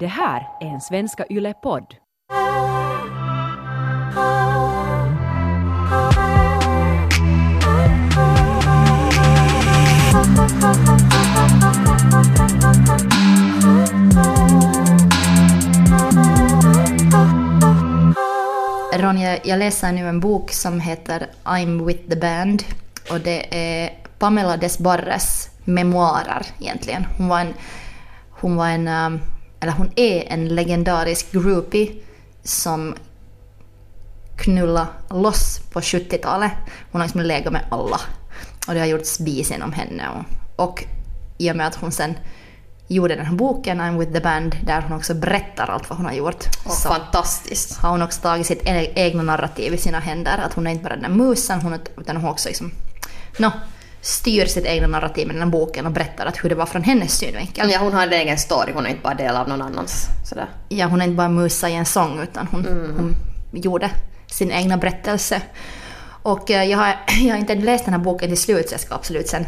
Det här är en Svenska Yle-podd. Ronja, jag läser nu en bok som heter I'm with the band och det är Pamela Desbarres memoarer egentligen. Hon var en, hon var en, um, eller hon är en legendarisk groupie som knulla loss på 70-talet. Hon har liksom legat med alla. Och det har gjorts bis om henne. Och, och i och med att hon sen gjorde den här boken I'm with the band där hon också berättar allt vad hon har gjort. Oh, så fantastiskt. har hon också tagit sitt e- egna narrativ i sina händer. Att hon är inte bara den där musen hon utan hon också liksom, no, styr sitt egna narrativ med den här boken och berättar att hur det var från hennes synvinkel. Ja, hon har en egen story, hon är inte bara del av någon annans. Sådär. Ja, hon är inte bara musa i en sång utan hon, hon gjorde sin egna berättelse. Och eh, jag har, jag har inte läst den här boken till slut så jag ska absolut sen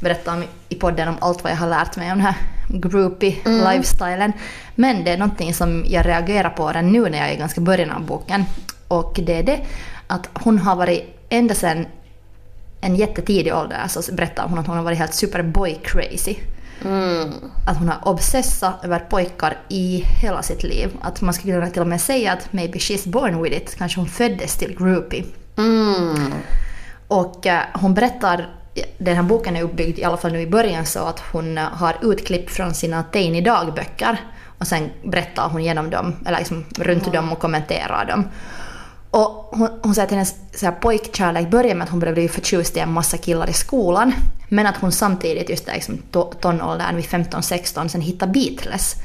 berätta om, i podden om allt vad jag har lärt mig om den här groupie lifestylen. Men det är någonting som jag reagerar på redan nu när jag är i ganska början av boken. Och det är det att hon har varit ända sedan en jättetidig ålder så berättar hon att hon har varit helt superboy crazy. Att hon har obsessat över pojkar i hela sitt liv. Att man skulle kunna till och med säga att maybe she's born with it. Kanske hon föddes till groupie. Mm. Och eh, hon berättar, den här boken är uppbyggd i alla fall nu i början så att hon eh, har utklipp från sina teini dagböcker och sen berättar hon genom dem, eller liksom runt dem och kommenterar dem. Och hon, hon säger att hennes så här, pojkkärlek började med att hon började bli förtjust i en massa killar i skolan. Men att hon samtidigt, just där liksom, to- tonåldern vid 15-16, sen hittade Beatles.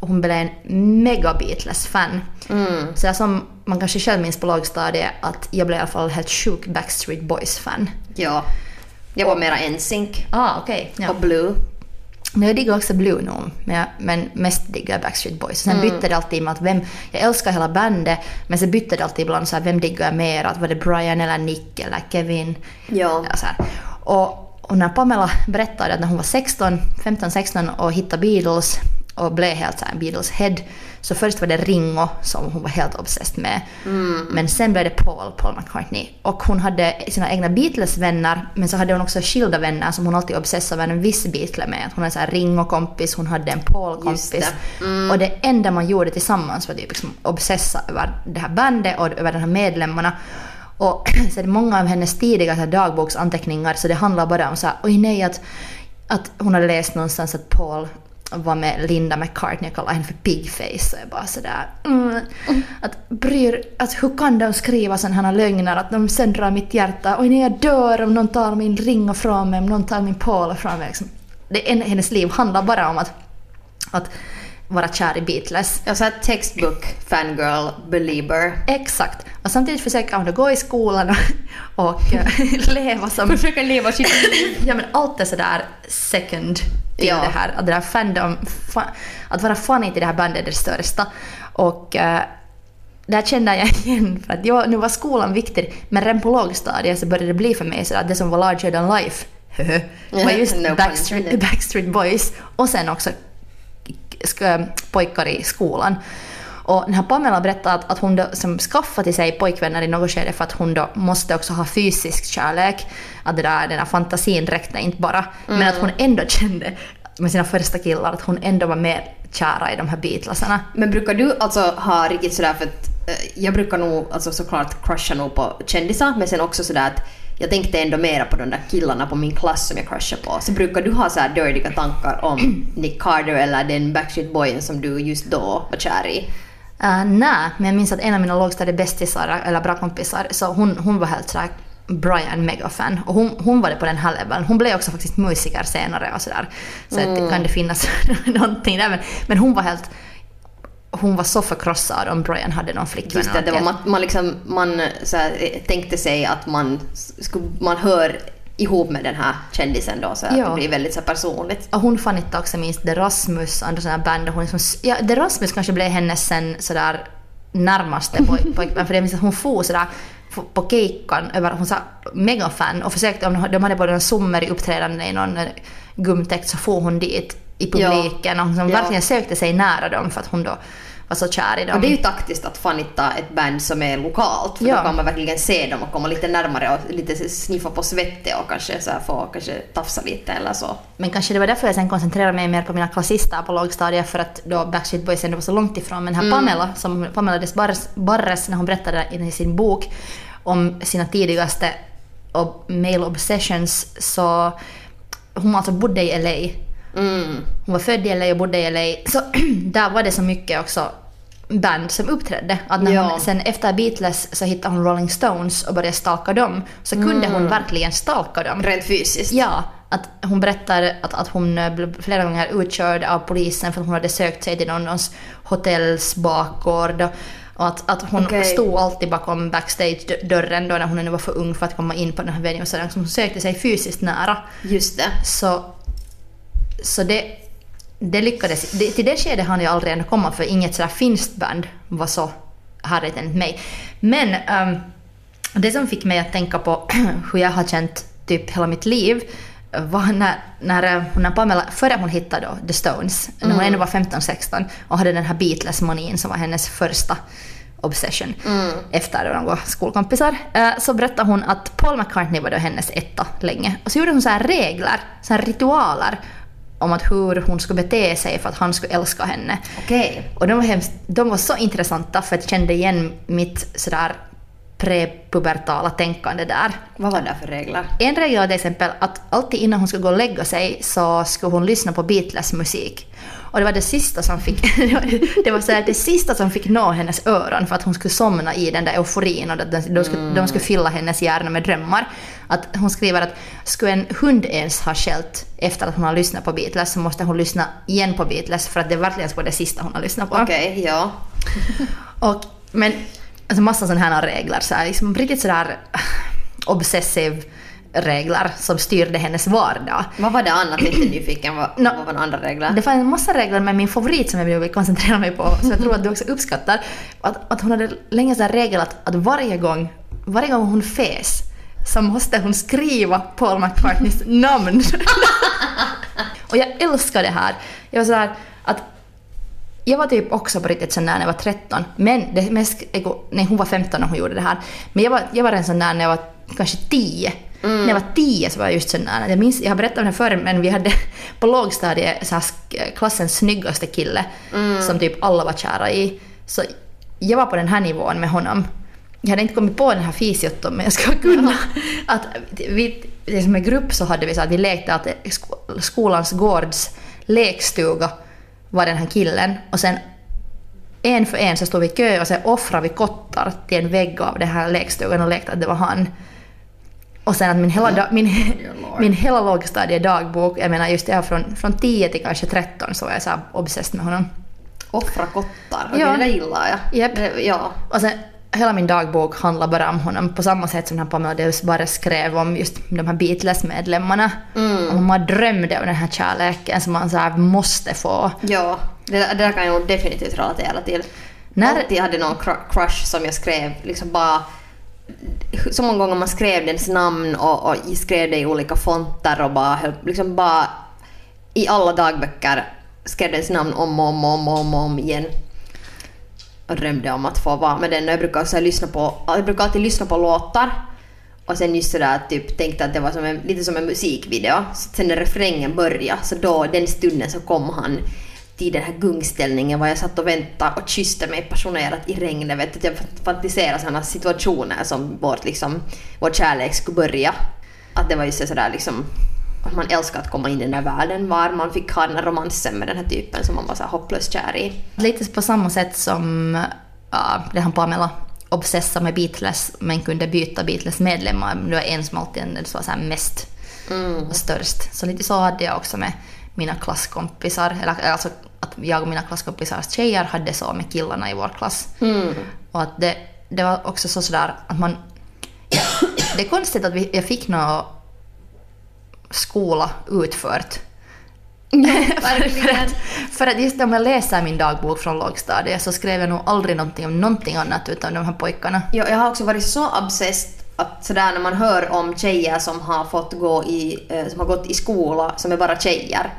Och hon blev en mega Beatles-fan. Så det som man kanske själv minns på lågstadiet att jag blev i alla fall helt sjuk Backstreet Boys-fan. Ja. Jag var mera NSYNC Ah, okej. Ja. och Blue. Men jag diggar också Blue nu, men, jag, men mest diggar jag Backstreet Boys. Sen bytte det alltid med att vem, jag älskar hela bandet, men sen bytte det alltid ibland så här, vem diggar jag mer? Att var det Brian eller Nick eller Kevin? Ja. Ja, så här. Och, och när Pamela berättade att när hon var 16, 15-16 och hittade Beatles och blev helt så här Beatles-head, så först var det Ringo som hon var helt obsessed med. Men sen blev det Paul, Paul McCartney. Och hon hade sina egna Beatles-vänner, men så hade hon också skilda vänner som hon alltid obsessade över en viss Beatle med. Hon hade här Ringo-kompis, hon hade en Paul-kompis. Det. Och det enda man gjorde tillsammans var typ liksom obsessa över det här bandet och över de här medlemmarna. Och så är det många av hennes tidiga så dagboksanteckningar så det handlar bara om så här, oj nej att, att hon hade läst någonstans att Paul var med Linda McCartney och kallade henne för pigface. Och jag bara sådär... Mm, att bryr... Att hur kan de skriva sådana här lögner? Att de söndrar mitt hjärta. Oj nej jag dör om någon tar min ring ifrån mig, om någon tar min Paul ifrån mig. Liksom. Det, en, hennes liv handlar bara om att, att vara kär i Beatles. Jag sa textbook fangirl belieber. Exakt. Och samtidigt försöker hon gå i skolan och, och eh, leva som... Försöker leva sitt liv. Ja men allt är sådär second till Ja. det här. Att, det där fandom, fa, att vara funny till det här bandet är det största. Och uh, där kände jag igen för att jag, nu var skolan viktig men redan på lågstadiet så började det bli för mig så att det som var larger than life var just No Backstreet. Backstreet Boys och sen också pojkar i skolan. Och den här Pamela berättade att, att hon då som skaffade till sig pojkvänner i något skede för att hon då måste också ha fysisk kärlek. Att det där, den här fantasin räckte inte bara. Men att hon ändå kände med sina första killar att hon ändå var mer kära i de här Beatlesarna. Men brukar du alltså ha riktigt sådär för att eh, jag brukar nog alltså såklart crusha nog på kändisar men sen också sådär att jag tänkte ändå mera på de där killarna på min klass som jag crushar på. Så brukar du ha så här dirtiga tankar om Nick Carter eller den Backstreet Boyen som du just då var kär i? Uh, nej, men jag minns att en av mina lågstadiebästisar, eller bra kompisar, så hon, hon var helt sådär Brian mega-fan. Och hon, hon var det på den här leveln. Hon blev också faktiskt musiker senare och sådär. Så att det kan det finnas någonting där. Men, men hon var helt... Hon var så förkrossad om Brian hade någon flickvän. Just det, det var man, man, liksom, man så här, tänkte sig att man, skulle, man hör ihop med den här kändisen då så Ja. det blir väldigt så personligt. Och hon fann inte också minst The Rasmus andra sådana band. och Hon liksom, ja, The Rasmus kanske blev hennes sen sådär närmaste poj- pojkvän. för jag minns att hon for sådär på keikan över, hon sa megafan och försökte, om de hade både en sommer i uppträdande i någon eh, gumtext så for hon dit i publiken och som Ja. verkligen sökte sig nära dem för att hon då var så kär i dem. Och det är ju taktiskt att fanitta ett band som är lokalt för Ja. då kan man verkligen se dem och komma lite närmare och lite sniffa på svettet och kanske så få kanske tafsa lite eller så. Men kanske det var därför jag sen koncentrerade mig mer på mina klassister på lågstadiet för att då Backstreet Boys ändå var så långt ifrån. Men här Pamela, som Pamela Des Barres, när hon berättade i sin bok om sina tidigaste male obsessions så hon alltså bodde i LA. Mm. Hon var född i LA och bodde i LA. Så där var det så mycket också band som uppträdde. Att när Ja. hon, sen efter Beatles så hittade hon Rolling Stones och började stalka dem. Så kunde hon verkligen stalka dem. Rent fysiskt. Ja, att hon berättar att, att hon eh, blev flera gånger utkörd av polisen för att hon hade sökt sig till någon, någons hotells bakgård. Och, och att, att hon Okej. stod alltid bakom backstage-dörren då när hon ännu var för ung för att komma in på den här venuen. Så hon sökte sig fysiskt nära. Just det. Så, så det, det lyckades. Det, till det skedet hann jag aldrig ändå komma för inget sådär finskt band var så härligt enligt mig. Men ehm, det som fick mig att tänka på hur jag har känt typ hela mitt liv var när, när, eh, när Pamela, före hon hittade då The Stones, när hon ännu var 15-16 och hade den här Beatles-manin som var hennes första obsession efter då de var skolkompisar, eh, så berättade hon att Paul McCartney var då hennes etta länge. Och så gjorde hon så här regler, så här ritualer om att hur hon skulle bete sig för att han skulle älska henne. Okej. Och de var, hemskt, de var så intressanta för att jag kände igen mitt sådär prepubertala tänkande där. Vad var det för regler? En regel var till exempel att alltid innan hon skulle gå och lägga sig så skulle hon lyssna på Beatles musik. Och det var det sista som fick, det var, var så här, det sista som fick nå hennes öron för att hon skulle somna i den där euforin och att de, skulle, de skulle fylla hennes hjärna med drömmar. Att hon skriver att skulle en hund ens ha skällt efter att hon har lyssnat på Beatles så måste hon lyssna igen på Beatles för att det verkligen vara det sista hon har lyssnat på. Okej, ja. Och, men alltså massa sådana här regler, så här, liksom riktigt sådär obsessiv regler som styrde hennes vardag. Vad var det annat? Inte nyfiken. Vad, Nå, vad var de andra regler? Det fanns en massa regler men min favorit som jag vill koncentrera mig på, som jag tror att du också uppskattar, att, att hon hade länge här regel att, att varje gång, varje gång hon fes så måste hon skriva Paul McCartneys namn. Och jag älskar det här. Jag var så här att jag var typ också på riktigt sån där när jag var 13. Men det mest, nej hon var 15 när hon gjorde det här. Men jag var, jag var en sån där när jag var kanske 10. När jag var 10 så var jag just sån där. Jag minns, jag har berättat om det förr men vi hade på lågstadiet så klassens snyggaste kille som typ alla var kära i. Så jag var på den här nivån med honom. Jag hade inte kommit på den här fisjutton men jag ska kunna. Att vi, som en grupp så hade vi så att vi lekte att sk- skolans gårds lekstuga var den här killen och sen en för en så stod vi i kö och sen offrade vi kottar till en vägg av den här lekstugan och lekte att det var han. Och sen att min hela, da- min, min hela lågstadiedagbok, jag menar just det här från, från 10 till kanske 13 så var jag så obsessed med honom. Offra kottar. Okej, Ja. det där gillar jag. Det- Ja. Och sen hela min dagbok handlar bara om honom på samma sätt som den här Pamela Deus bara skrev om just de här Beatles-medlemmarna. Och man drömde om den här kärleken som man så här måste få. Ja, det, det där kan jag definitivt relatera till. När- Alltid hade någon cru- crush som jag skrev liksom bara så många gånger man skrev dens namn och, och skrev det i olika fonter och bara, höll- liksom bara i alla dagböcker skrev dens namn om och om och om, och om, och om igen. Och drömde om att få vara med den. Och Jag brukar, så lyssna på, jag brukar alltid lyssna på låtar och sen just sådär typ tänkte att det var som en, lite som en musikvideo. Så sen när refrängen började så då den stunden så kom han till den här gungställningen var jag satt och väntade och kysste mig passionerat i regnet. Vet att jag fantiserade sådana situationer som vårt, liksom, vår kärlek skulle börja. Att det var just sådär liksom att man älskar att komma in i den där världen var man fick ha den här romansen med den här typen som man var så hopplöst kär i. Lite på samma sätt som ja, det han Pamela obsessa med Beatles men kunde byta Beatles medlemmar. Det var en som alltid var så här mest och störst. Så lite så hade jag också med mina klasskompisar. Eller alltså att jag och mina klasskompisars tjejer hade så med killarna i vår klass. Och att det, det var också så sådär att man... Det är konstigt att vi, jag fick någon skola utfört. för, att, för att just om jag läser min dagbok från lågstadiet så skrev jag nog aldrig någonting om någonting annat utan de här pojkarna. Ja, jag har också varit så obsessed att sådär när man hör om tjejer som har fått gå i, eh, som har gått i skola som är bara tjejer.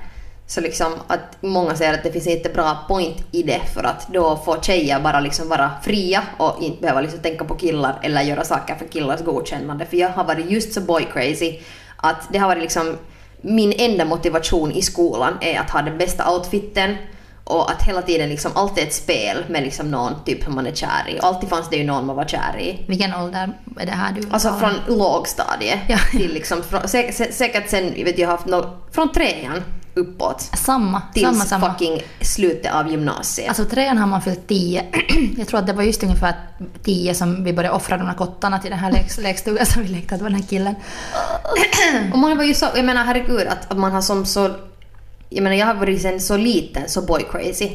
Så liksom att många säger att det finns inte bra point i det för att då får tjejer bara liksom vara fria och inte behöva liksom tänka på killar eller göra saker för killars godkännande. För jag har varit just så boy crazy att det har varit liksom min enda motivation i skolan är att ha den bästa outfiten och att hela tiden liksom alltid ett spel med liksom någon typ som man är kär i. Alltid fanns det ju någon man var kär i. Vilken ålder är det här du Alltså från lågstadiet Ja. till liksom, från, sä, sä, säkert sen, vet jag, haft no, från trean uppåt Samma, tills samma, samma. fucking slutet av gymnasiet. Alltså trean har man fyllt tio. Jag tror att det var just ungefär tio som vi började offra de här kottarna till den här lek- lekstugan som vi lekte att det var den här killen. Och man var ju så, jag menar herregud att, att man har som så, jag menar jag har varit sen så liten så boy crazy.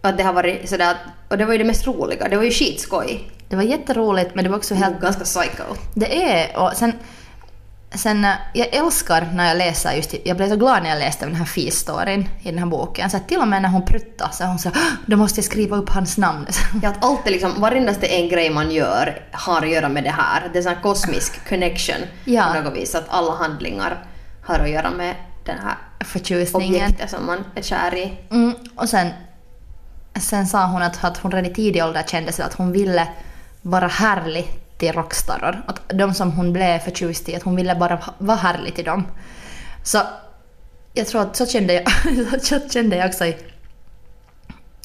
Att det har varit sådär, och det var ju det mest roliga, det var ju skitskoj. Det var jätteroligt men det var också helt... Ganska psycho. Det är, och sen... Sen, eh, jag älskar när jag läser just, jag blev så glad när jag läste den här Fee-storyn i den här boken. Så till och med när hon pruttade så hon sa då måste jag skriva upp hans namn. Ja, att allt är liksom, varendaste en grej man gör har att göra med det här. Det är en kosmisk connection Ja. på något vis. Att alla handlingar har att göra med den här Förtjusningen. objektet som man är kär i. Mm, och sen, sen sa hon att, att hon redan i tidig ålder kände sig att hon ville vara härlig till rockstarrar. Att de som hon blev förtjust i, att hon ville bara vara härlig till dem. Så jag tror att så kände jag, så kände jag också i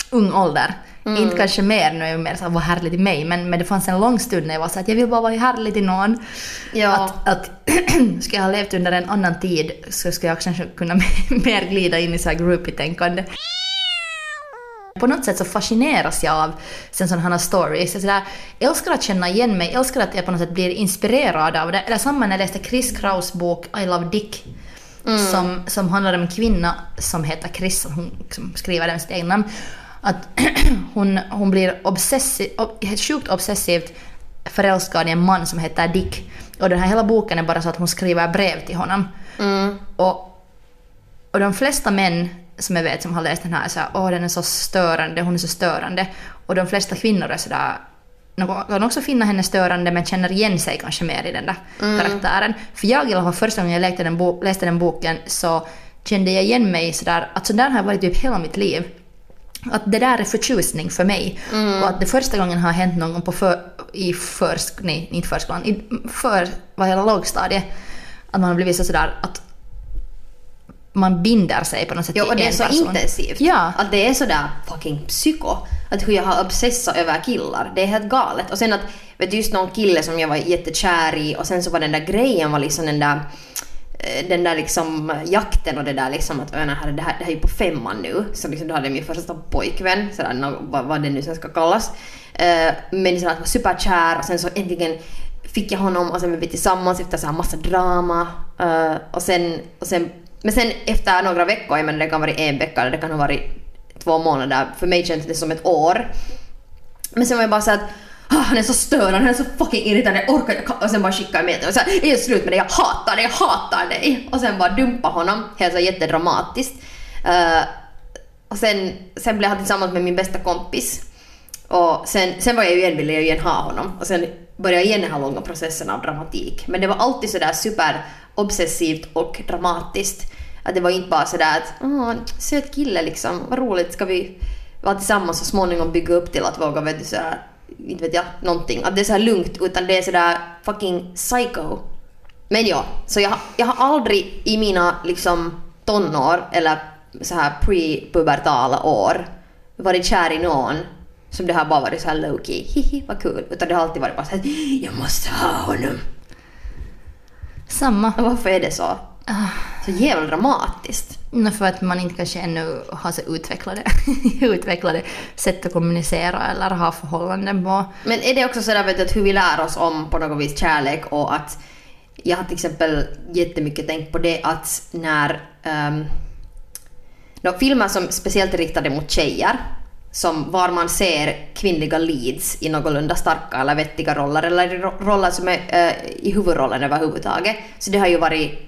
ung ålder. Inte kanske mer nu är jag mer så här, var härlig till mig, men, men det fanns en lång stund när jag var så att jag vill bara vara härlig till någon. Ja. Att, att ska jag ha levt under en annan tid så skulle jag kanske kunna mer glida in i så här groupie-tänkande. På något sätt så fascineras jag av sen sådana här stories. Jag sådär, älskar att känna igen mig, älskar att jag på något sätt blir inspirerad av det. Eller samma när jag läste Chris Kraus bok I Love Dick. Som, som handlar om en kvinna som heter Chris, och hon liksom skriver den sitt eget namn. Att hon, hon blir obsessiv, ob, sjukt obsessivt förälskad i en man som heter Dick. Och den här hela boken är bara så att hon skriver brev till honom. Och, och de flesta män som jag vet som har läst den här är såhär åh den är så störande, hon är så störande. Och de flesta kvinnor är sådär någon kan också finna henne störande men känner igen sig kanske mer i den där karaktären. För jag i alla fall första gången jag läste den, bo- läste den boken så kände jag igen mig sådär att sådär har jag varit typ hela mitt liv. Att det där är förtjusning för mig. Och att det första gången har hänt någon gång på för, i försk, nej inte förskolan, i för, vad hela lågstadiet. Att man har blivit så sådär att man binder sig på något sätt Jo, och det är så person. intensivt. Ja. Att det är sådär fucking psyko. Att hur jag har obsessat över killar. Det är helt galet. Och sen att, vet du, just någon kille som jag var jättekär i och sen så var den där grejen var liksom den där Eh, den där liksom jakten och det där liksom att öna här, det, här, det här är ju på femman nu. Så liksom då hade jag min första pojkvän, sådär, vad, vad det nu sen ska kallas. Uh, men sådär att var superkär och sen så äntligen fick jag honom och sen blev vi tillsammans efter så här massa drama. Uh, och sen, och sen, men sen efter några veckor, jag menar det kan vara en vecka eller det kan ha varit två månader, för mig känns det som ett år. Men sen var jag bara så att "Ah, han är så störande, han är så fucking irriterande, jag orkar inte. Och sen bara skickade jag med honom och såhär, är det slut med det, jag hatar dig, jag hatar dig. Och sen bara dumpa honom, helt så jättedramatiskt. Uh, och sen, sen blev han tillsammans med min bästa kompis. Och sen, sen var jag ju igen, ville jag ju igen ha honom. Och sen började jag igen den här långa processen av dramatik. Men det var alltid sådär super obsessivt och dramatiskt. Att det var inte bara sådär att åh, söt kille liksom, vad roligt, ska vi vara tillsammans och så småningom bygga upp till att våga, vet du, sådär, inte vet jag, någonting. Att det är så här lugnt, utan det är sådär fucking psycho. Men ja, så jag, jag har aldrig i mina liksom tonår eller så här pre-pubertala år varit kär i någon som det har bara varit så här low key, hihi vad kul. Utan det har alltid varit bara så här, jag måste ha honom. Samma. Och varför är det så? Så jävla dramatiskt. För att man inte kanske ännu har så utvecklade, utvecklade sätt att kommunicera eller ha förhållanden på. Men är det också sådär vet du, att hur vi lär oss om på något vis kärlek och att jag har till exempel jättemycket tänkt på det att när um, filmer som speciellt är riktade mot tjejer som var man ser kvinnliga leads i någorlunda starka eller vettiga roller eller roller som är uh, i huvudrollen överhuvudtaget. Så det har ju varit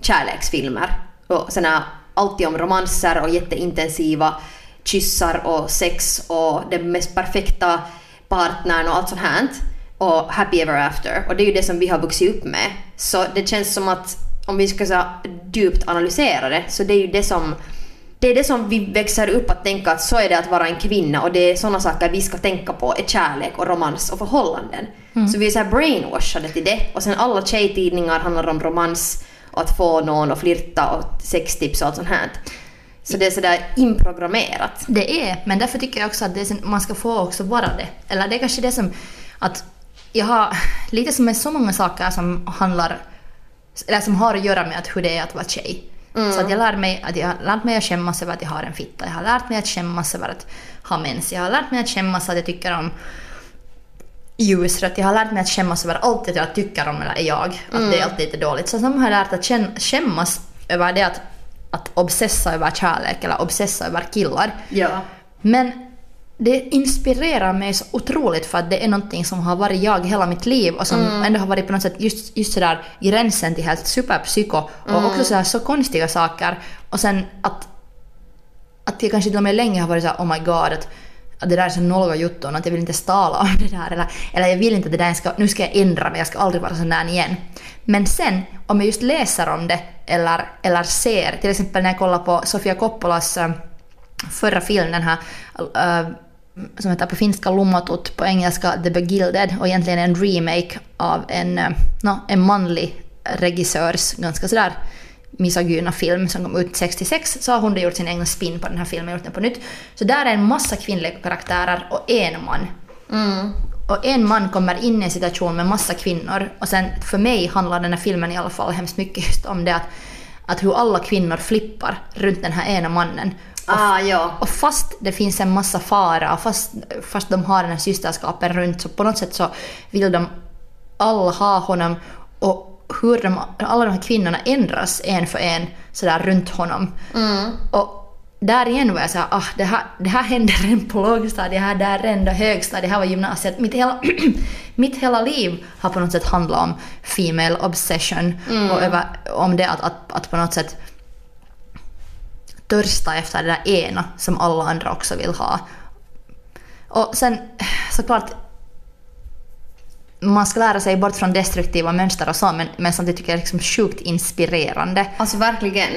kärleksfilmer och såna alltid om romanser och jätteintensiva kyssar och sex och den mest perfekta partnern och allt sånt här. Och happy ever after. Och det är ju det som vi har vuxit upp med. Så det känns som att om vi ska så djupt analysera det, så det är ju det som det är det som vi växer upp att tänka att så är det att vara en kvinna och det är sådana saker vi ska tänka på är kärlek och romans och förhållanden. Så vi är så här brainwashade till det och sen alla tjejtidningar handlar om romans att få någon att flirta och sextips och allt sånt här. Så det är sådär inprogrammerat. Det är, men därför tycker jag också att det är, man ska få också vara det. Eller det är kanske det som att jag har lite som med så många saker som handlar eller som har att göra med att hur det är att vara tjej. Så att jag lär mig att jag har lärt mig att skämmas över att jag har en fitta. Jag har lärt mig att skämmas över att ha mens. Jag har lärt mig att skämmas att jag tycker om ljusrött. Jag har lärt mig att skämmas över allt det jag tycker om eller är jag. Att det är alltid lite dåligt. Så sen har jag lärt att skämmas över det att, att obsessa över kärlek eller obsessa över killar. Ja. Men det inspirerar mig så otroligt för att det är någonting som har varit jag hela mitt liv och som ändå har varit på något sätt just, just sådär gränsen till helt superpsyko och också sådär så konstiga saker. Och sen att, att jag kanske till och med länge har varit såhär oh my god att, att det där är så nolga jutton att jag vill inte stala om det där eller, eller jag vill inte att det där ska, nu ska jag ändra mig, jag ska aldrig vara sån där igen. Men sen om jag just läser om det eller, eller ser, till exempel när jag kollar på Sofia Coppolas äh, förra film, den här uh, som heter på finska Lummatut, på engelska The Begilded och egentligen en remake av en, äh, no, en manlig regissörs ganska sådär misogyna film som kom ut 66 så har hon då gjort sin egen spin på den här filmen, gjort den på nytt. Så där är en massa kvinnliga karaktärer och en man. Och en man kommer in i en situation med massa kvinnor och sen för mig handlar den här filmen i alla fall hemskt mycket just om det att, att hur alla kvinnor flippar runt den här ena mannen. Och, Ah, ja. och fast det finns en massa fara, och fast, fast de har den här systerskapen runt så på något sätt så vill de alla ha honom och hur de, alla de här kvinnorna ändras en för en sådär runt honom. Och där igen var jag såhär, ah, det, här, det här hände redan på lågstadiet, det här där redan högstadiet, det här var gymnasiet. Mitt hela, mitt hela liv har på något sätt handlat om female obsession och över, om det att, att, att på något sätt törsta efter det där ena som alla andra också vill ha. Och sen såklart man ska lära sig bort från destruktiva mönster och så men, men samtidigt tycker jag det är liksom sjukt inspirerande. Alltså verkligen.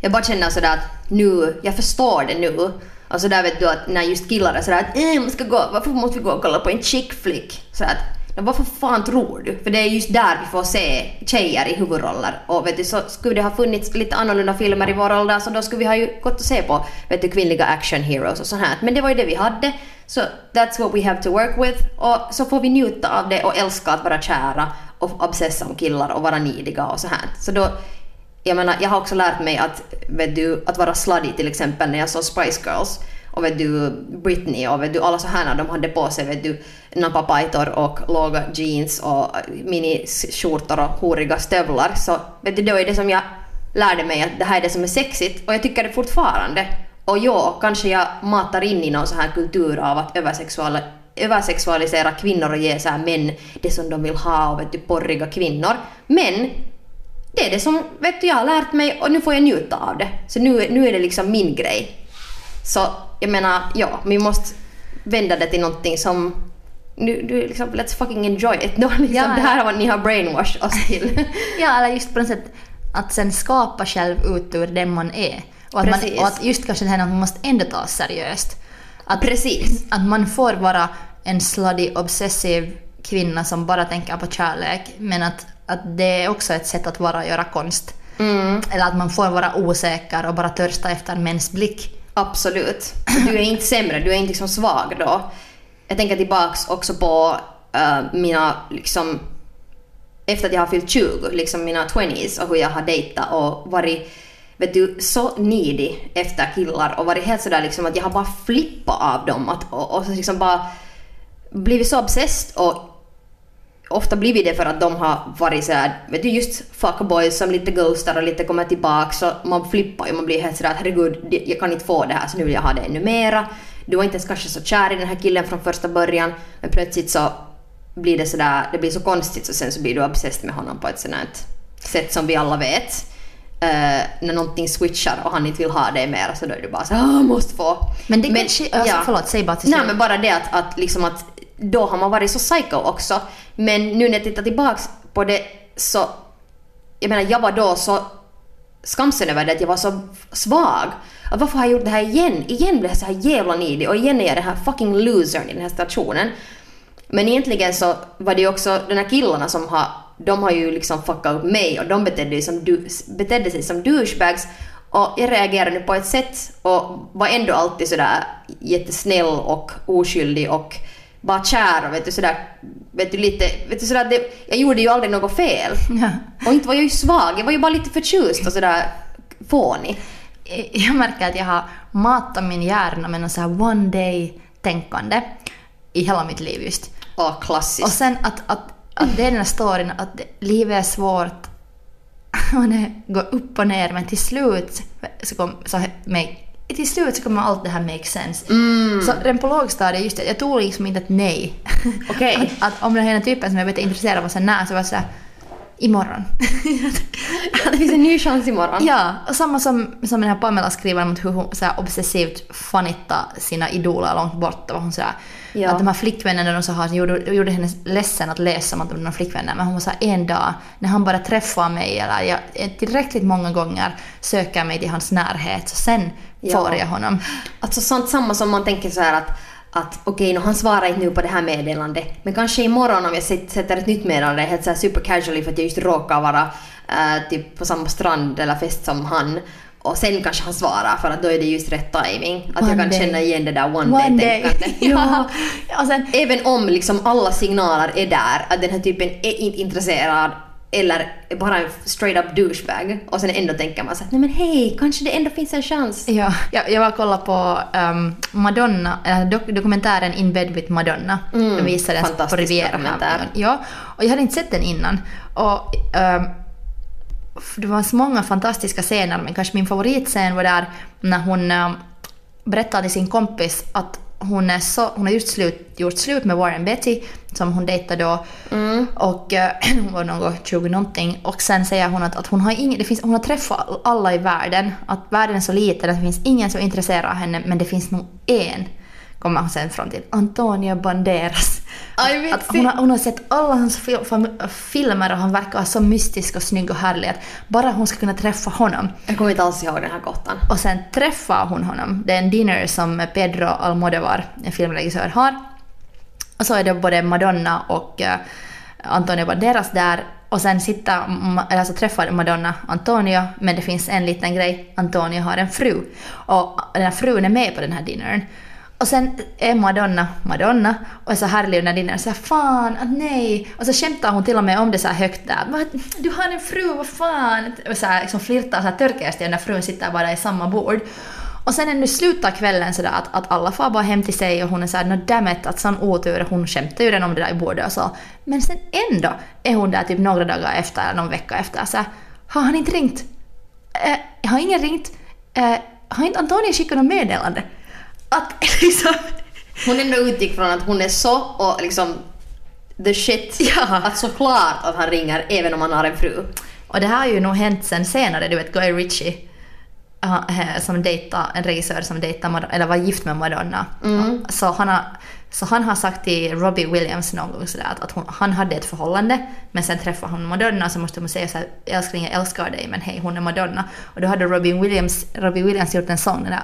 Jag bara känner sådär att nu, jag förstår det nu. Alltså där vet du att när just killar är sådär att äh, man ska gå, varför måste vi gå och kolla på en chick flick? Sådär att, "Men varför fan tror du? För det är just där vi får se tjejer i huvudroller. Och vet du, så skulle det ha funnits lite annorlunda filmer i vår ålder så då skulle vi ha ju gått och se på vet du, kvinnliga action heroes och sånt här. Men det var ju det vi hade. Så that's what we have to work with. Och så får vi njuta av det och älska att vara kära och obsessa om killar och vara nidiga och så här. Så då, jag menar, jag har också lärt mig att, vet du, att vara sladdig till exempel när jag såg Spice Girls och vet du, Britney och vet du, alla så här när de hade på sig vet du, napapajtor och låga jeans och miniskjortor och horiga stövlar så vet du, då är det som jag lärde mig att det här är det som är sexigt och jag tycker det fortfarande. Och ja, kanske jag matar in i någon så här kultur av att översexuella översexualisera kvinnor och ge så här män det som de vill ha och vet du, porriga kvinnor. Men det är det som vet du, jag har lärt mig och nu får jag njuta av det. Så nu, nu är det liksom min grej. Så jag menar, ja, vi måste vända det till någonting som nu, du liksom, let's fucking enjoy it. Då, liksom, Ja, det här är vad ni har brainwashed oss till. Ja, eller just på något sätt att sen skapa själv ut ur den man är. Och att, man, och att just kanske det här att man måste ändå ta seriöst. Att, Precis. att man får vara en slutty, obsessiv kvinna som bara tänker på kärlek, men att, att det är också ett sätt att vara och göra konst. Eller att man får vara osäker och bara törsta efter mäns blick. Absolut. Du är inte sämre, du är inte liksom svag då. Jag tänker tillbaks också på eh, mina liksom efter att jag har fyllt 20, liksom mina 20s och hur jag har dejtat och varit vet du, så needy efter killar och varit helt sådär liksom att jag har bara flippat av dem att, och, och liksom bara blivit så obsessed och ofta blivit det för att de har varit såhär, vet du just fuckboys som lite ghostar och lite kommer tillbaka så man flippar ju, man blir helt sådär att herregud jag kan inte få det här så nu vill jag ha det ännu mera. Du var inte ens kanske så kär i den här killen från första början men plötsligt så blir det sådär, det blir så konstigt så sen så blir du obsessed med honom på ett sådant sätt som vi alla vet. Eh, när någonting switchar och han inte vill ha dig mer så då är du bara så "Ah, måste få. Men det kanske... Alltså, Förlåt, säg bara till Nej men bara det att, att, liksom att då har man varit så psycho också. Men nu när jag tittar tillbaks på det så jag menar jag var då så skamsen över det att jag var så svag. Att varför har jag gjort det här igen? Igen blev jag så här jävla nidig och igen är jag den här fucking losern i den här stationen. Men egentligen så var det ju också de här killarna som har, de har ju liksom fuckat upp mig och de betedde, sig som, du, betedde sig som douchebags och jag reagerade nu på ett sätt och var ändå alltid sådär jättesnäll och oskyldig och bara kär och vet du sådär, vet du lite, vet du sådär, det, jag gjorde ju aldrig något fel. Ja. Och inte var jag ju svag, jag var ju bara lite förtjust och sådär fånig. Jag märker att jag har matat min hjärna med något så här one day tänkande i hela mitt liv just. Och klassiskt. Och sen att, att, att det är den här storyn att det- livet är svårt och det går upp och ner men till slut så kom, så make, till slut så kommer allt det här make sense. Så redan på lågstadiet, just det, jag tog liksom inte ett nej. Okej. att, att om den här typen som jag vet är intresserad av och sen när så var jag sådär imorgon. det finns en ny chans imorgon. Ja, och samma som, som den här Pamela skriver om hur hon så här obsessivt fanitta sina idoler långt borta. Var hon så här, Ja. Att de här flickvännerna de så har, gjorde, gjorde henne ledsen att läsa om att de var flickvänner. Men hon var så här, en dag när han bara träffar mig eller jag tillräckligt många gånger söker mig till hans närhet så sen Ja. får jag honom. Alltså sånt samma som man tänker så här att att okej, okay, han svarar inte nu på det här meddelandet, men kanske imorgon om jag sätter ett nytt meddelande helt så här super casually för att jag just råkar vara eh, typ på samma strand eller fest som han och sen kanske han svarar för att då är det just rätt timing. Att jag One kan day. känna igen det där one, One day. day-tänkandet. ja. Sen, Även om liksom alla signaler är där, att den här typen är inte intresserad eller bara en straight up douchebag och sen ändå tänker man så att nej men hej, kanske det ändå finns en chans. Ja, jag, jag var och kollade på um, Madonna, äh, dok dokumentären In Bed with Madonna. Mm, den visades på fantastisk Riviera. dokumentär. Här. Ja, och jag hade inte sett den innan. Och, um, det var så många fantastiska scener, men kanske min favoritscen var där när hon um, berättade till sin kompis att hon, är så, hon har just slut, gjort slut med Warren Betty som hon dejtade då. Och eh, hon var någon 20 någonting. Och sen säger hon att, att hon, har ingen, det finns, hon har träffat alla i världen. Att världen är så liten att det finns ingen som av henne men det finns nog en. Kommer hon sen fram till. Antonio Banderas. Aj, att hon, har, hon har sett alla hans fil, filmer och han verkar vara så mystisk och snygg och härlig att bara hon ska kunna träffa honom. Jag kommer inte alls ihåg den här gottan. Och sen träffar hon honom. Det är en dinner som Pedro Almodovar, en filmregissör, har. Och så är det både Madonna och eh, Antonio Banderas där. Och sen sitter, Ma- eller så träffar Madonna Antonio, men det finns en liten grej. Antonio har en fru. Och den här frun är med på den här dinnern. Och sen är Madonna Madonna och är så härlig under dinnern. Så här, fan, att nej. Och så skämtar hon till och med om det så här högt där. Du har en fru, vad fan. Och så här, liksom flirtar så här törkigast när frun sitter bara i samma bord. Och sen när det slutar kvällen sådär att, att alla far bara hem till sig och hon är såhär no damn it, att sån otur. Hon skämtar ju redan om det där i bordet och så. Men sen ändå är hon där typ några dagar efter, eller någon vecka efter så här, har han inte ringt? Eh, har ingen ringt? Eh, har inte Antonija skickat något meddelande? Att liksom... Hon ändå utgick från att hon är så och liksom the shit. Ja. Att såklart att han ringer även om han har en fru. Och det här har ju nog hänt sen senare, du vet Guy Ritchie eh, som dejta, en regissör som Madonna, eller var gift med Madonna. Så, han har, så han har sagt till Robbie Williams någon gång sådär att, att hon, han hade ett förhållande men sen träffade hon Madonna så måste hon säga såhär älskling jag älskar dig men hej hon är Madonna. Och då hade Robbie Williams, Robbie Williams gjort en sång den där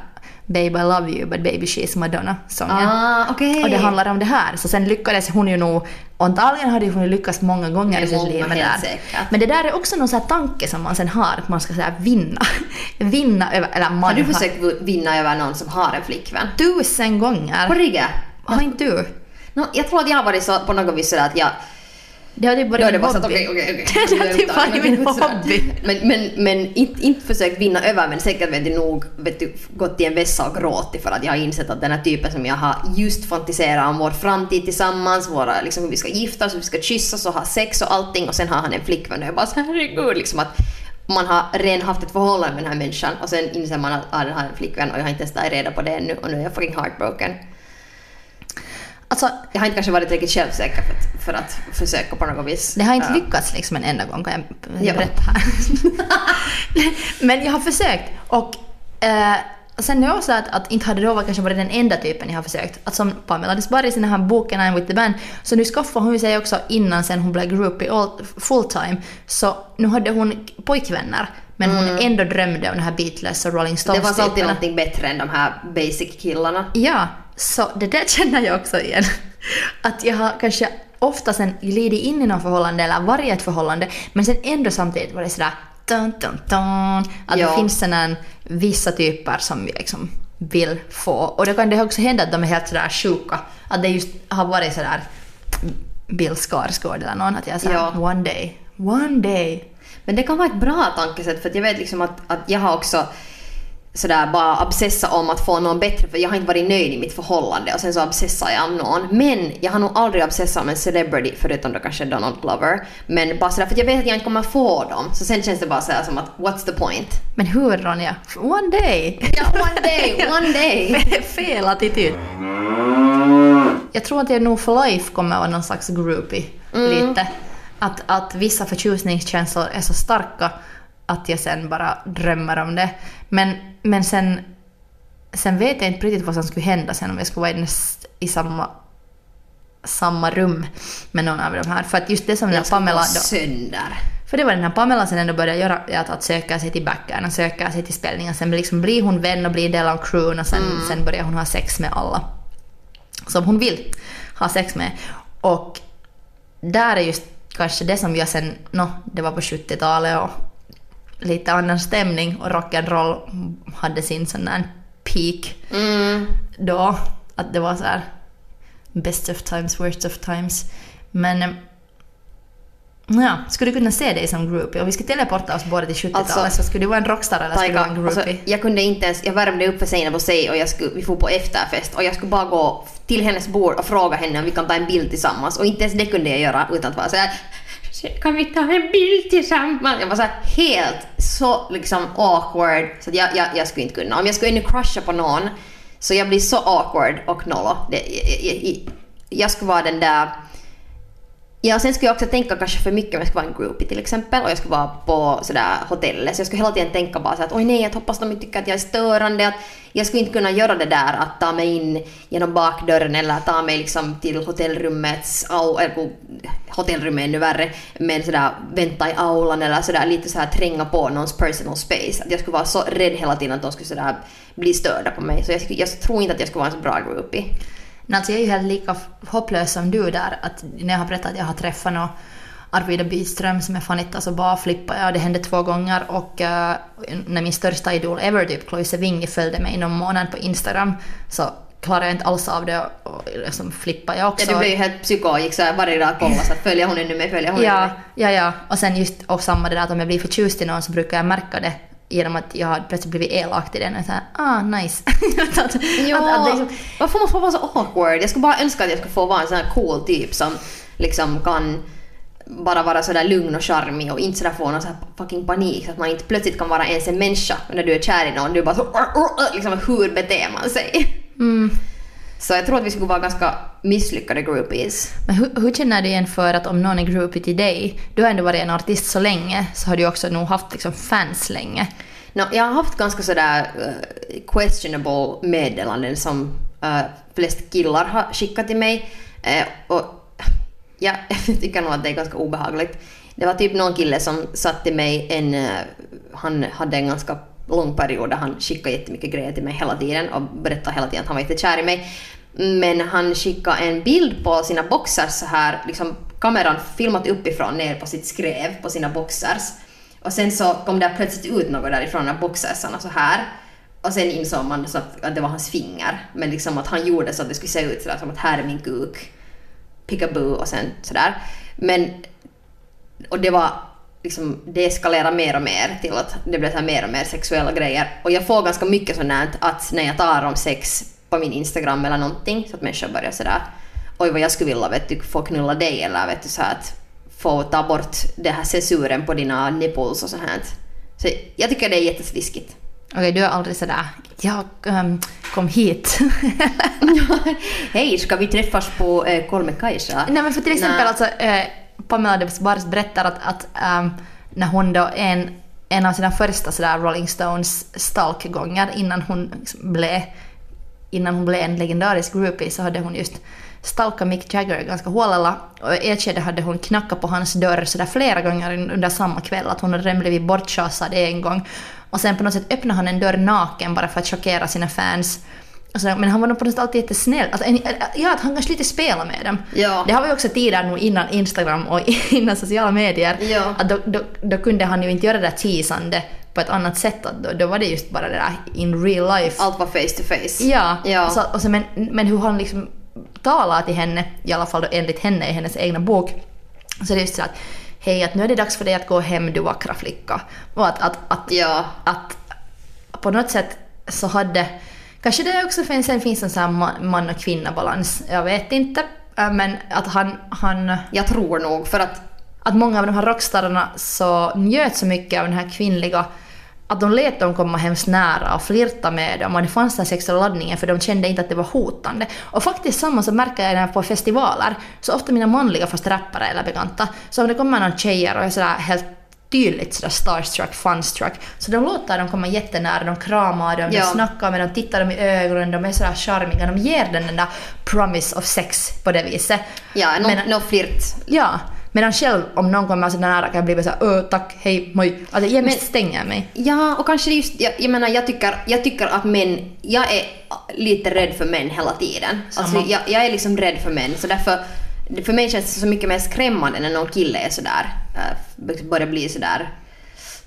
Babe I love you but baby she's Madonna sången. Ah, okej. Och det handlar om det här. Så sen lyckades hon ju nog, och antagligen hade hon lyckats många gånger i sitt liv med det där. säkert. Men det där är också någon sån tanke som man sen har, att man ska säga vinna. vinna över, eller man Har du försökt vinna över någon som har en flickvän? Tusen På gånger. riktigt? Har inte du? No, jag tror att jag har varit så på något vis sådär att jag... Det har typ varit min hobby. Det har typ varit min hobby. Men, men, men inte, inte försökt vinna över men säkert vet du nog vet du, gått till en vässa och gråtit för att jag har insett att den här typen som jag har just fantiserat om vår framtid tillsammans, våra, liksom, hur vi ska gifta oss, hur vi ska kyssas och ha sex och allting och sen har han en flickvän och jag bara så herregud liksom att man har redan haft ett förhållande med den här människan och sen inser man att ah, den har en flickvän och jag har inte ens tagit reda på det ännu och nu är jag fucking heartbroken. Alltså, Jag har inte kanske varit tillräckligt självsäker för att, för att försöka på något vis. det har inte lyckats liksom en enda gång kan jag Ja. berätta här. Men jag har försökt och eh, sen är det också att, att inte hade det kanske varit den enda typen jag har försökt. Att som Pamela Desbarres i den här boken I'm with the band, så nu skaffade hon sig också innan sen hon blev groupie full time, så nu hade hon pojkvänner. Men hon ändå drömde om den här Beatles och Rolling Mm. Det fanns alltid någonting bättre än de här basic killarna. Ja, så det där känner jag också igen. Att jag har kanske ofta sen glidit in i något förhållande eller varit i ett förhållande men sen ändå samtidigt varit sådär dun, dun, dun, att Ja. det finns sådana vissa typer som vi liksom vill få. Och då kan det också hända att de är helt sådär sjuka. Att det just har varit sådär Bill Skarsgård eller någon att jag såhär Ja. one day, one day. Men det kan vara ett bra tankesätt för jag vet liksom att, att jag har också sådär bara obsessa om att få någon bättre för jag har inte varit nöjd i mitt förhållande och sen så obsessar jag om någon. Men jag har nog aldrig obsessat om en celebrity förutom då kanske Donald Glover. Men bara sådär för att jag vet att jag inte kommer få dem. Så sen känns det bara sådär som att what's the point? Men hur Ronja? One day! Ja, one day, one day. Fel attityd. Jag tror att jag nog for life kommer vara någon slags groupie. Lite. Att, att vissa förtjusningskänslor är så starka att jag sen bara drömmer om det. Men, men sen, sen vet jag inte riktigt vad som skulle hända sen om jag skulle vara i, näst, i samma, samma rum med någon av de här. För att just det som den Jag här ska Pamela... Då, sönder. för det var den här Pamela sen ändå började göra, att, att söka sig till backern och söka sig till spelningen. Sen liksom blir hon vän och blir del av crewen och sen, sen börjar hon ha sex med alla som hon vill ha sex med. Och där är just kanske det som jag sen, no, det var på 70-talet och lite annan stämning och rock'n'roll hade sin sån där peak Mm. då. Att det var så här best of times, worst of times. Men eh, ja, skulle du kunna se dig som groupie? Om vi skulle teleporta oss båda till 70-talet Alltså, så skulle du vara en rockstar eller skulle du vara en alltså, groupie? jag kunde inte ens, jag värmde upp för Seinabo på sig och jag skulle, vi får på efterfest och jag skulle bara gå till hennes bord och fråga henne om vi kan ta en bild tillsammans och inte ens det kunde jag göra utan att vara såhär kan vi ta en bild tillsammans? Jag var så här helt så liksom awkward så att jag, jag, jag skulle inte kunna. Om jag skulle ännu crusha på någon så jag blir så awkward och nollo. Jag, jag, jag, jag skulle vara den där Ja, sen skulle jag också tänka kanske för mycket om jag skulle vara en groupie till exempel och jag skulle vara på sådär hotellet så jag skulle hela tiden tänka bara så att oj nej, jag hoppas de inte tycker att jag är störande. Att jag skulle inte kunna göra det där att ta mig in genom bakdörren eller ta mig liksom till hotellrummets, au, eller hotellrummet är ännu värre, men sådär vänta i aulan eller sådär lite såhär tränga på någons personal space. Att jag skulle vara så rädd hela tiden att de skulle sådär bli störda på mig så jag, skulle, jag tror inte att jag skulle vara en så bra groupie. Men alltså jag är ju helt lika hopplös som du där. Att när jag har berättat att jag har träffat någon Arvida Byström som är fanita så bara flippade jag. Det hände två gånger och uh, när min största idol ever, typ Chloe Sevigny, följde mig någon månad på Instagram så klarade jag inte alls av det och, och liksom flippade jag också. Ja, du blev ju helt psyko gick så här varje dag och kollade så att följer hon ännu mig, följer hon Ja, mig. ja, ja. Och sen just och samma det där att om jag blir förtjust i någon så brukar jag märka det genom att jag har plötsligt blivit elak till den och såhär ah nice. att, att, att liksom, varför måste man vara så awkward? Jag skulle bara önska att jag skulle få vara en sån här cool typ som liksom kan bara vara sådär lugn och charmig och inte sådär få någon sån här fucking panik så att man inte plötsligt kan vara ens en människa när du är kär i någon. Du är bara så liksom hur beter man sig? mm. Så jag tror att vi skulle vara ganska misslyckade groupies. Men hur, hur känner du igen för att om någon är groupie till dig, du har ändå varit en artist så länge, så har du också nog haft liksom fans länge. No, jag har haft ganska sådär uh, questionable meddelanden som uh, flest killar har skickat till mig. Eh, och ja, jag tycker nog att det är ganska obehagligt. Det var typ någon kille som satt till mig en... eh, han hade en ganska lång period där han skickade jättemycket grejer till mig hela tiden och berättade hela tiden att han var jättekär i mig. Men han skickade en bild på sina boxers så här, liksom kameran filmat uppifrån ner på sitt skrev på sina boxers. Och sen så kom det plötsligt ut något därifrån, de boxersarna så här. Och sen insåg man så att, att det var hans finger. Men liksom att han gjorde så att det skulle se ut sådär som att här är min kuk. Pickaboo och sen sådär. Men... Och det var liksom, det eskalerade mer och mer till att det blev så här mer och mer sexuella grejer. Och jag får ganska mycket sånt att när jag tar om sex på min Instagram eller någonting så att människor börjar sådär oj vad jag skulle vilja vet du, få knulla dig eller vet du så att få ta bort det här censuren på dina nipples och sånt här. Så jag tycker det är jättesliskigt. Okej, du är aldrig sådär jag ehm, kom hit. Hej, ska vi träffas på eh, Kolme-Kajsa? Nej men för till exempel Nej. alltså, eh, Pamela de Bars berättar att, att um, när hon då en en av sina första sådär Rolling Stones stalkgångar innan hon liksom blev innan hon blev en legendarisk groupie så hade hon just stalkat Mick Jagger ganska hålala. Och i ett skede hade hon knackat på hans dörr sådär flera gånger under samma kväll att hon hade redan blivit bortschasad en gång. Och sen på något sätt öppnade han en dörr naken bara för att chockera sina fans och så, men han var nog på något sätt alltid jättesnäll. Alltså, en- ja, att han kanske lite spelar med dem. Ja. Det har vi också tidigare nu innan Instagram och innan sociala medier. Ja. Att då, då, då kunde han ju inte göra det där teasande på ett annat sätt. Att då, då var det just bara det där in real life. Allt var face to face. Ja, Ja. Så, och så, men, men hur han liksom talar till henne, i alla fall då enligt henne i hennes egna bok, så det är just så att hej, att nu är det dags för dig att gå hem du vackra flicka. Och att, att, att, Ja. att på något sätt så hade, kanske det också finns, sen finns en sån här man, och kvinna balans, jag vet inte, äh, men att han, han Jag tror nog för att att många av de här rockstararna så njöt så mycket av den här kvinnliga att de lät dem komma hemskt nära och flirta med dem. Och det fanns den sexuella laddningen för de kände inte att det var hotande. Och faktiskt samma så märker jag när jag är på festivaler, så ofta mina manliga fast rappare eller bekanta, så om det kommer någon tjejer och är sådär helt tydligt sådär starstruck, funstruck, så de låter dem komma jättenära, de kramar dem, Ja. de snackar med dem, tittar dem i ögonen, de är sådär charmiga, de ger den den där promise of sex på det viset. Ja, någon, någon flirt. Ja, medan själv om någon kommer så nära kan jag bli så här öh tack, hej, moj. Alltså jämt Men- stänger jag mig. Ja, och kanske just, jag, jag menar jag tycker, jag tycker att män, jag är lite rädd för män hela tiden. Alltså, Samma. jag, jag är liksom rädd för män så därför, för mig känns det så mycket mer skrämmande när någon kille är sådär, Äh, liksom börjar bli sådär,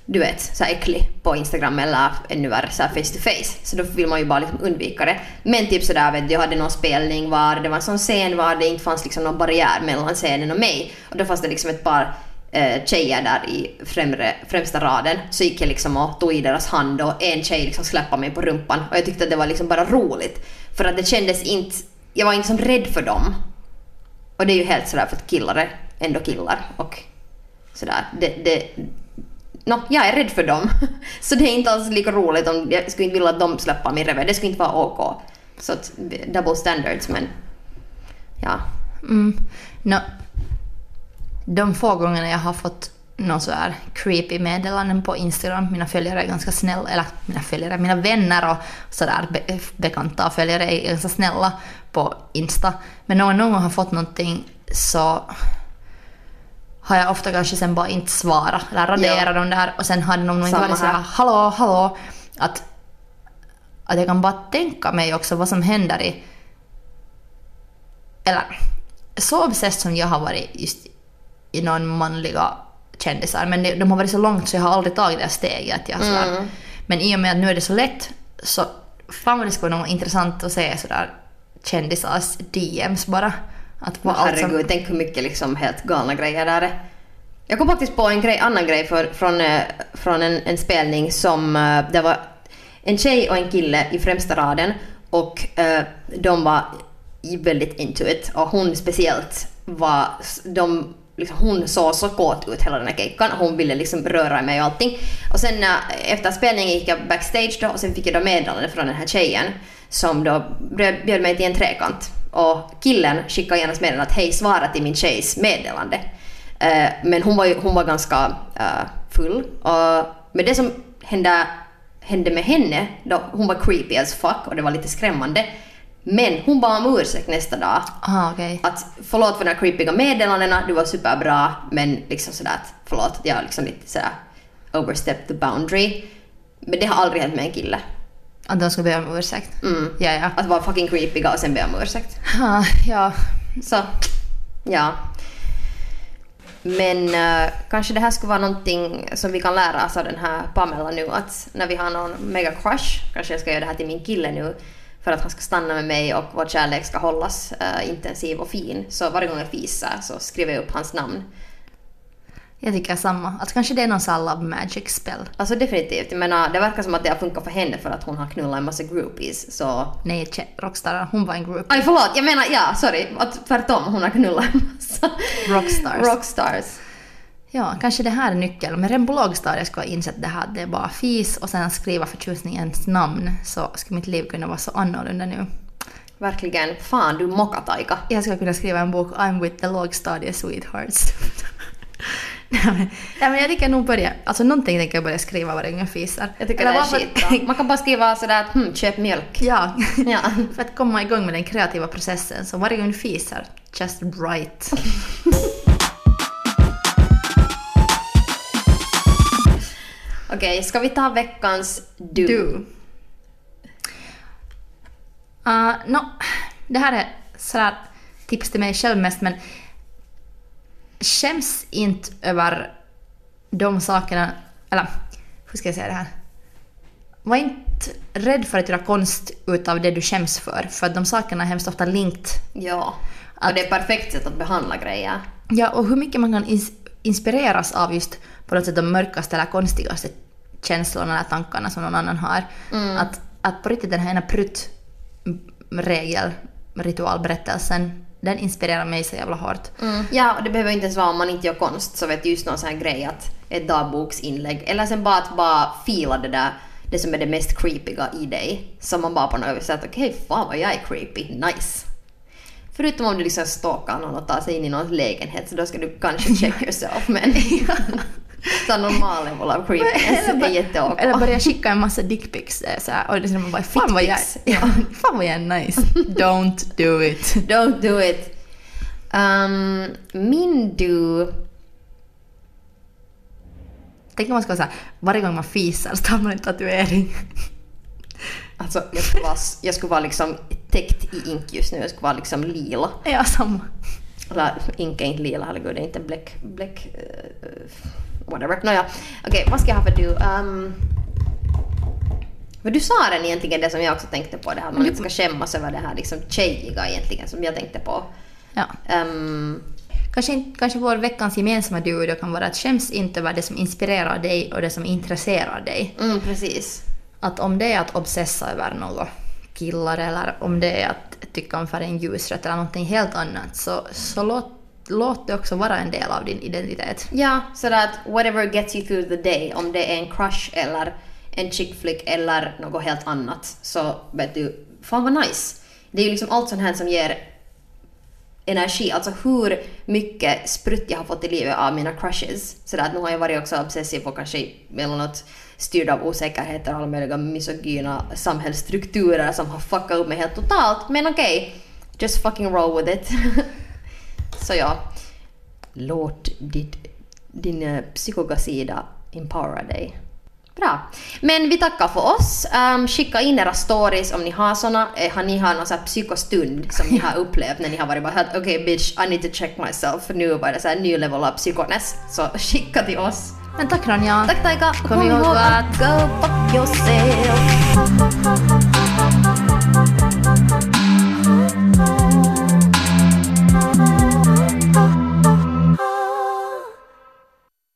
du vet, så här äcklig på Instagram eller ännu värre så face to face. Så då vill man ju bara liksom undvika det. Men typ sådär vet du, jag hade någon spelning var det var en sån scen var det inte fanns liksom någon barriär mellan scenen och mig. Och då fanns det liksom ett par eh, tjejer där i främre, främsta raden. Så gick jag liksom och tog i deras hand och en tjej liksom släppade mig på rumpan. Och jag tyckte att det var liksom bara roligt. För att det kändes inte, jag var inte som rädd för dem. Och det är ju helt sådär för att killar är ändå killar och sådär. Det, det, Nå, jag är rädd för dem. Så det är inte alls lika roligt om jag skulle inte vilja att de släpper min revir. Det skulle inte vara OK. Så att, double standards men ja. Mm. Nå, de få gångerna jag har fått någon så här creepy meddelanden på Instagram, mina följare är ganska snälla, eller mina följare, mina vänner och sådär be, bekanta och följare är ganska snälla på Insta. Men när någon gång har fått någonting så har jag ofta kanske sen bara inte svarat eller raderat Ja. dem där och sen har någon gång inte varit såhär här. hallå, hallå, att, att jag kan bara tänka mig också vad som händer i eller så obsessed som jag har varit just i någon manliga kändisar, men det, de har varit så långt så jag har aldrig tagit det här steget. Att jag sådär, Mm. Men i och med att nu är det så lätt så fan vad det skulle vara intressant att se sådär kändisars DMs bara. Att på allt som, Herregud, tänk hur mycket liksom helt galna grejer där är. Jag kom faktiskt på en grej, annan grej för, från, eh, från en, en spelning som eh, det var en tjej och en kille i främsta raden och eh, de var väldigt into it och hon speciellt var, de, liksom, hon såg så kåt ut hela den här kejkan hon ville liksom röra mig och allting. Och sen eh, efter spelningen gick jag backstage då och sen fick jag då meddelande från den här tjejen som då bjöd mig till en trekant. Och killen skickade genast meddelande att hej svara till min tjejs meddelande. Eh, men hon var, ju, hon var ganska eh, full. Och, men det som hände, hände med henne, då, hon var creepy as fuck och det var lite skrämmande. Men hon bad om ursäkt nästa dag. Aha, okej. Att förlåt för de här creepiga meddelandena, du var superbra men liksom sådär att förlåt jag liksom lite sådär overstepped the boundary. Men det har aldrig hänt med en kille. Att de ska be om ursäkt. Mm. Ja, ja. Att vara fucking creepiga och sen be om ursäkt. Ah, ja. Så, ja. Men eh, kanske det här skulle vara någonting som vi kan lära oss av den här Pamela nu att när vi har någon mega crush, kanske jag ska göra det här till min kille nu för att han ska stanna med mig och vår kärlek ska hållas eh, intensiv och fin. Så varje gång jag fisar så skriver jag upp hans namn. Jag tycker samma. Att kanske det är någon sån love magic spell. Alltså definitivt, jag menar det verkar som att det har funkat för henne för att hon har knullat en massa groupies så... Nej, Rockstar, hon var en group. Aj förlåt, jag menar ja, sorry, att tvärtom, hon har knullat en massa Rockstars. rockstars. Ja, kanske det här är nyckeln. Men redan på lågstadiet skulle jag insett det här det är bara fis och sen skriva förtjusningens namn så skulle mitt liv kunna vara så annorlunda nu. Verkligen, fan du mockataika. Jag skulle kunna skriva en bok I'm with the lågstadie sweethearts. ja, men jag tänker nog börja, alltså någonting tänker jag börja skriva varje gång jag fisar. Jag tycker Eller det är varför- skitbra. Man kan bara skriva sådär att hmm, köp mjölk. Ja, Ja. för att komma igång med den kreativa processen. Så varje gång du fisar, just right. Okej, ska vi ta veckans du? Du. Uh, no, det här är sådär tips till mig själv mest men skäms inte över de sakerna, eller hur ska jag säga det här? Var inte rädd för att göra konst utav det du skäms för, för att de sakerna är hemskt ofta linkt. Ja. Att- Och det är ett perfekt sätt att behandla grejer. Ja, och hur mycket man kan ins- inspireras av just på något sätt de mörkaste eller konstigaste känslorna eller tankarna som någon annan har. Att, att på riktigt den här ena prutt-regel, ritualberättelsen, den inspirerar mig så jävla hårt. Ja, och det behöver inte ens vara om man inte gör konst, så vet du, just någon sån här grej att ett dagboksinlägg, eller sen bara att bara fila det där, det som är det mest creepiga i dig. Som man bara på något sätt, okej fan vad jag är creepy, nice. Förutom om du liksom stalkar någon och tar sig in i någons lägenhet, så då ska du kanske check yourself, men så normal level av creepiness är jätteok. eller börja skicka en massa dickpics eh, och liksom man bara fan vad jag, ja, fan vad jag är nice. Don't do it. Don't do it. Um, min du... Tänk om man ska vara såhär, varje gång man fisar så tar man en tatuering. Alltså jag skulle vara, jag skulle vara liksom täckt i ink just nu, jag skulle vara liksom lila. Ja, samma. Eller ink är inte lila, herregud, det är inte bläck... bläck uh, whatever. Nåja, okej, vad ska jag ha för du? Um, men du sa den egentligen, det som jag också tänkte på, det här man inte ska skämmas över det här liksom tjejiga egentligen, som jag tänkte på. Ja. Um, Kanske, kanske vår veckans gemensamma du då kan vara att skäms inte över det som inspirerar dig och det som intresserar dig. mm, precis. Att om det är att obsessa över något killar eller om det är att tycka om färgen ljusrött eller någonting helt annat så, så låt, låt det också vara en del av din identitet. Ja, så att whatever gets you through the day, om det är en crush eller en chick flick eller något helt annat, så vet du, fan vad nice. Det är ju liksom allt sånt här som ger energi, alltså hur mycket sprutt jag har fått i livet av mina crushes. Så att nu har jag varit också obsessiv och kanske emellanåt styrd av osäkerheter och alla möjliga misogyna samhällsstrukturer som har fuckat upp mig helt totalt. Men okej, just fucking roll with it. Så ja, låt ditt, din eh, psykiska sida empowera dig. Bra. Men vi tackar för oss. Um, skicka in era stories om ni har såna. Eh, har ni har någon sån här psykostund som ni har upplevt när ni har varit bara helt okej okay, bitch I need to check myself för nu var det så här ny level av psykones. Så skicka till oss. Men tack Ronja! Tack Taika! Kom ihåg att- go fuck yourself!